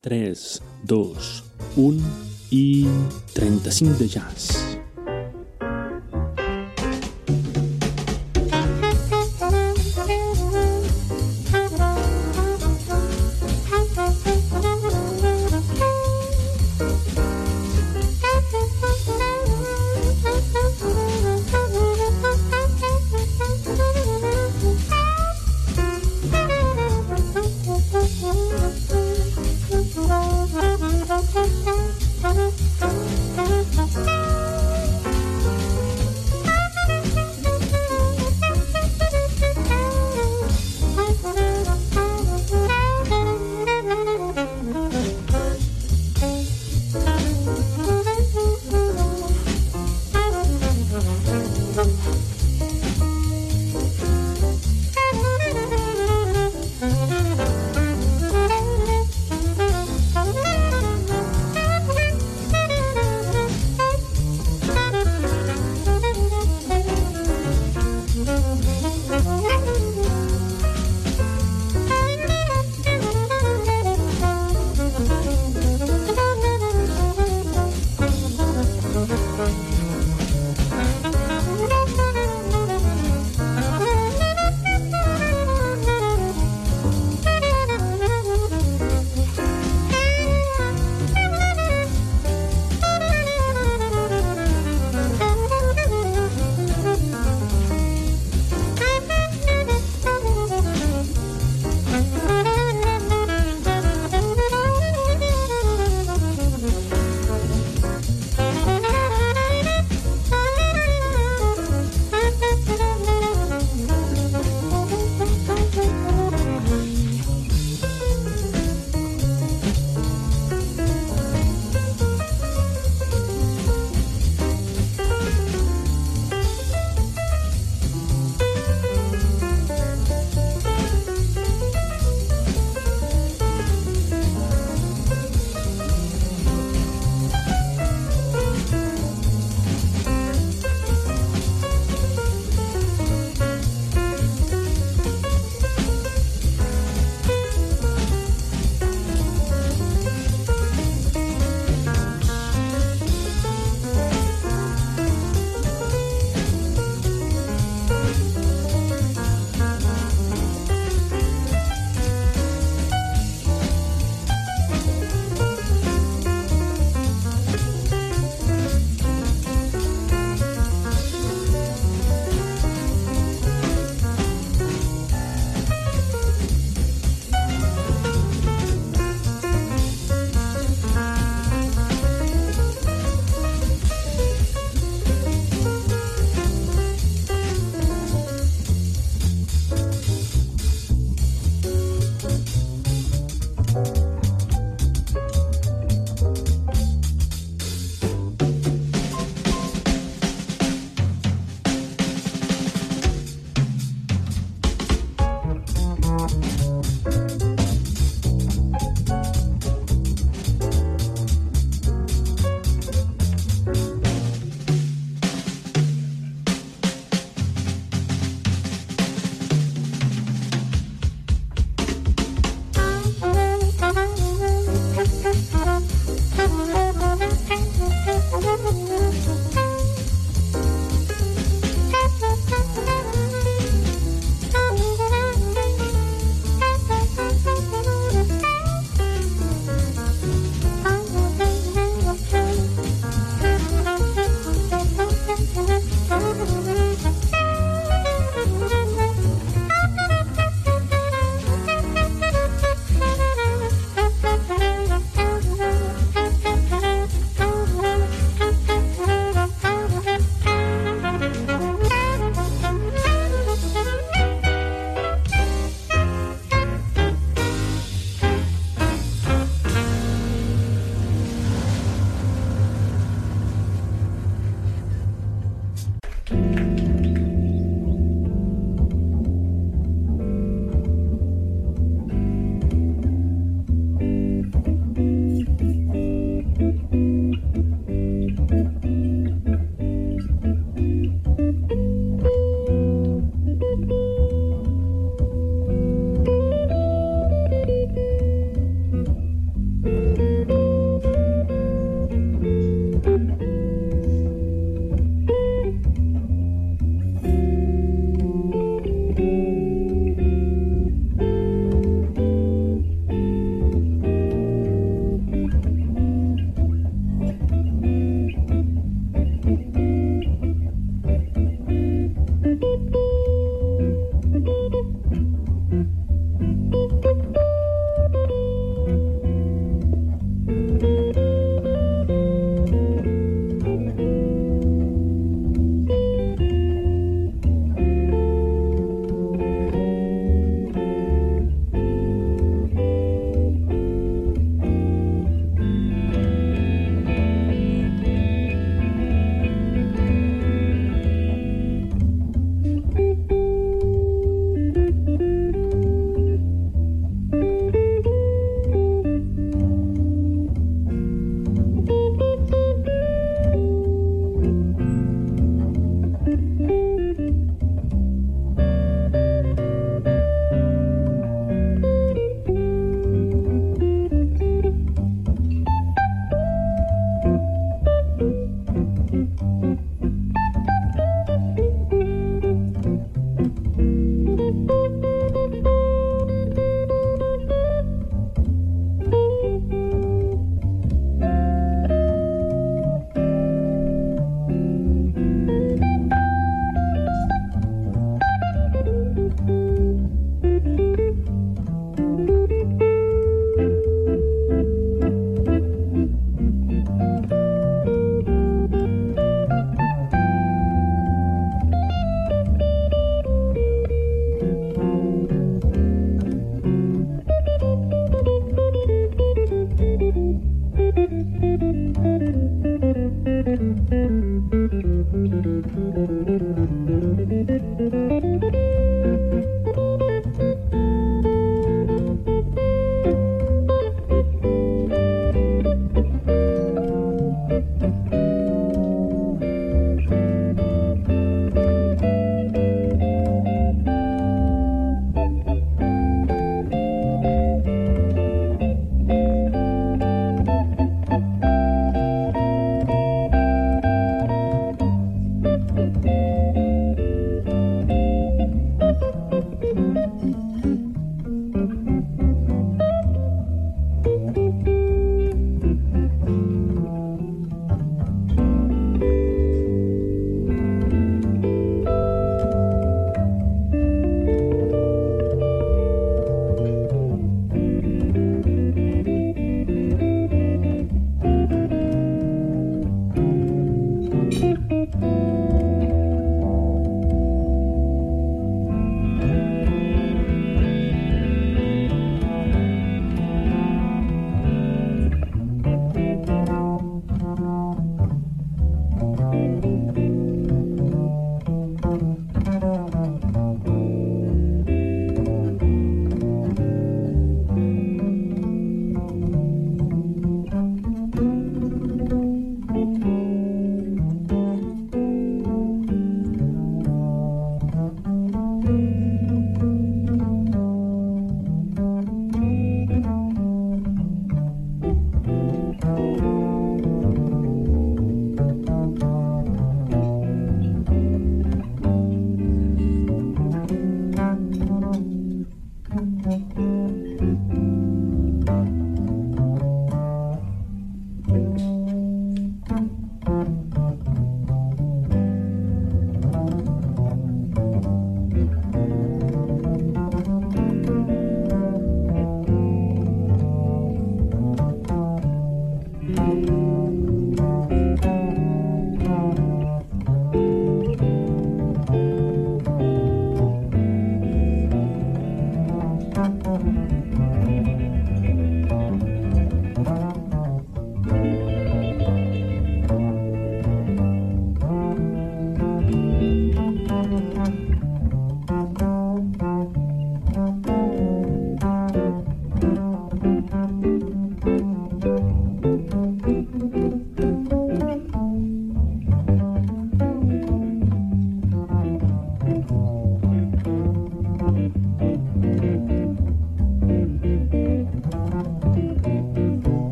3, 2, 1 i 35 de jazz.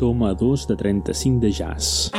Toma 2 de 35 de jazz.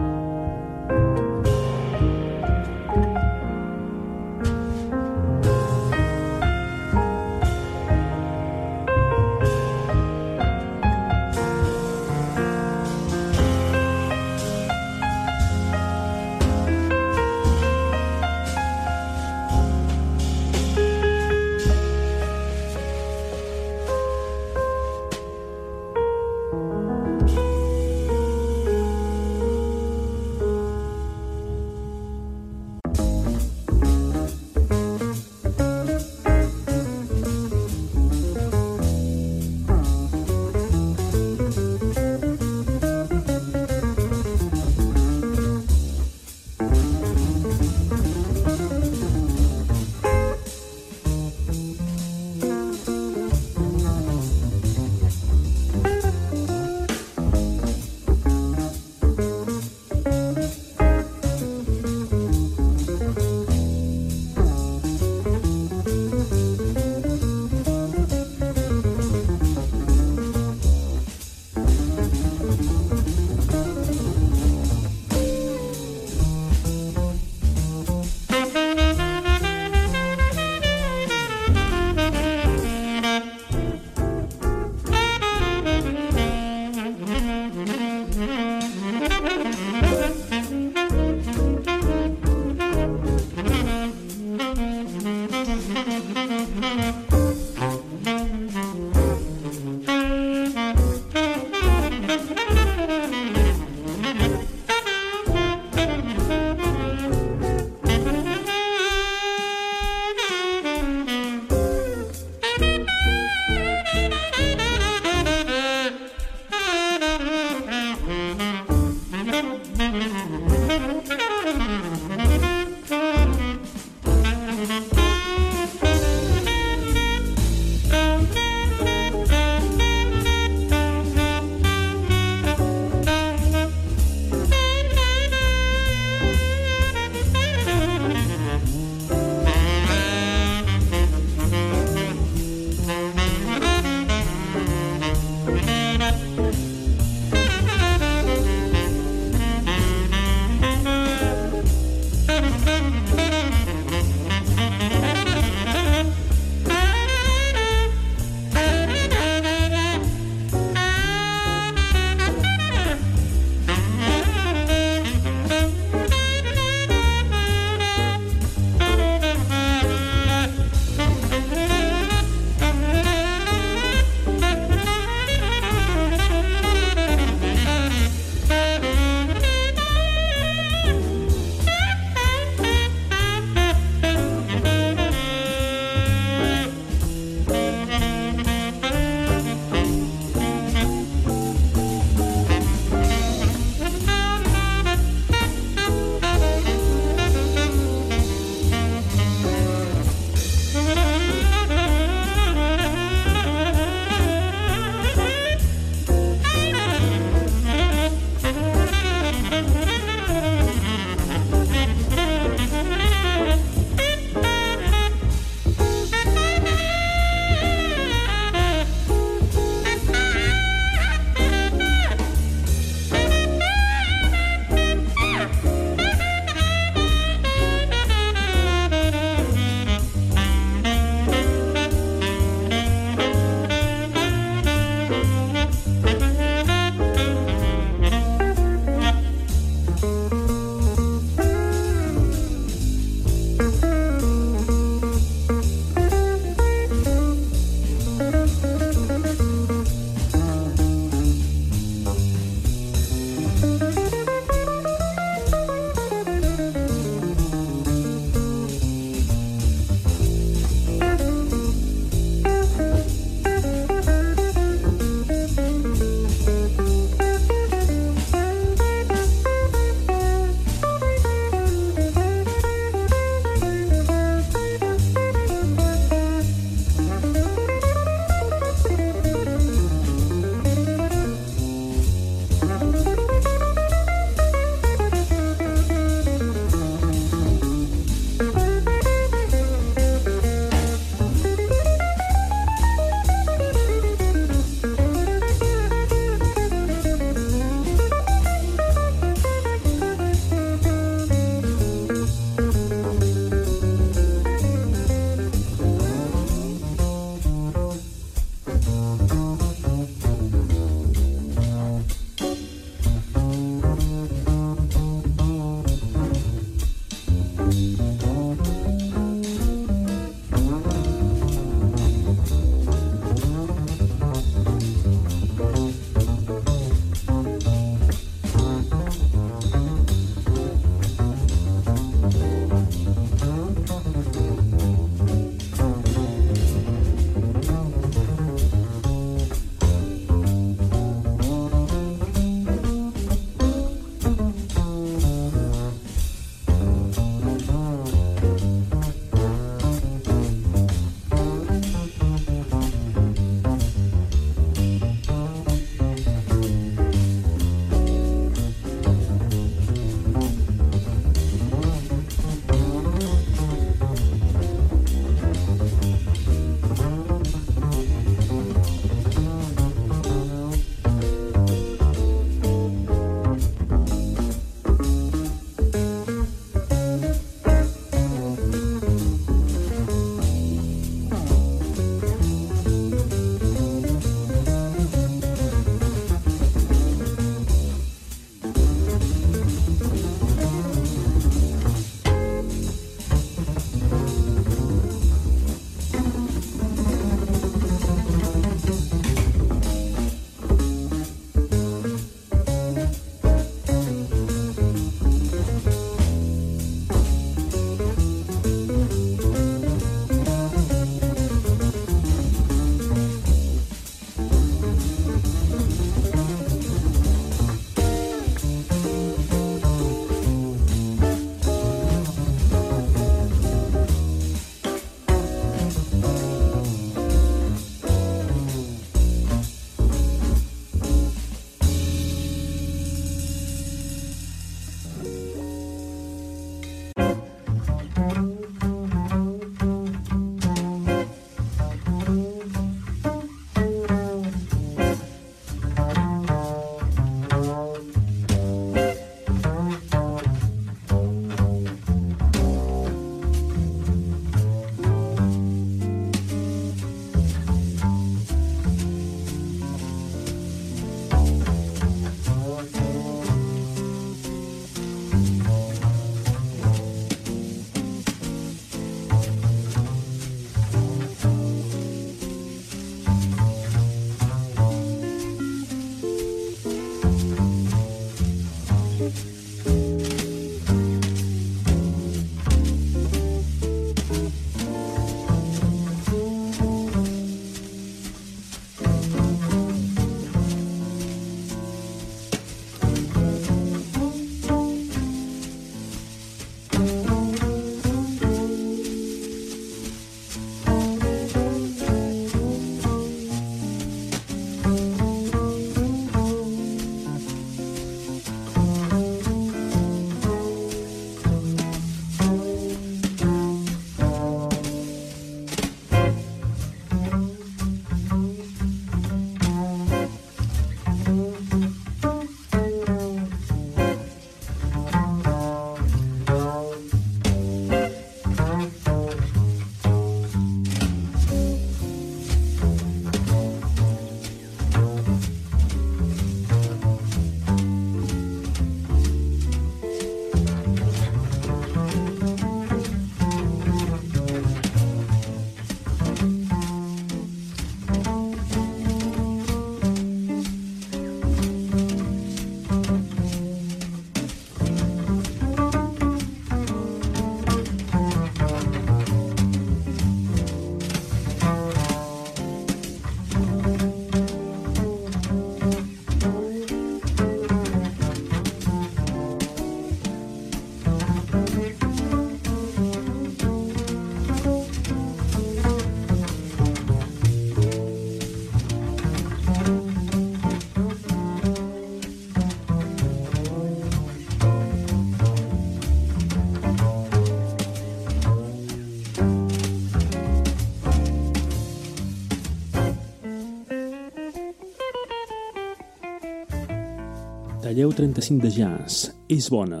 Talleu 35 de jazz. És bona.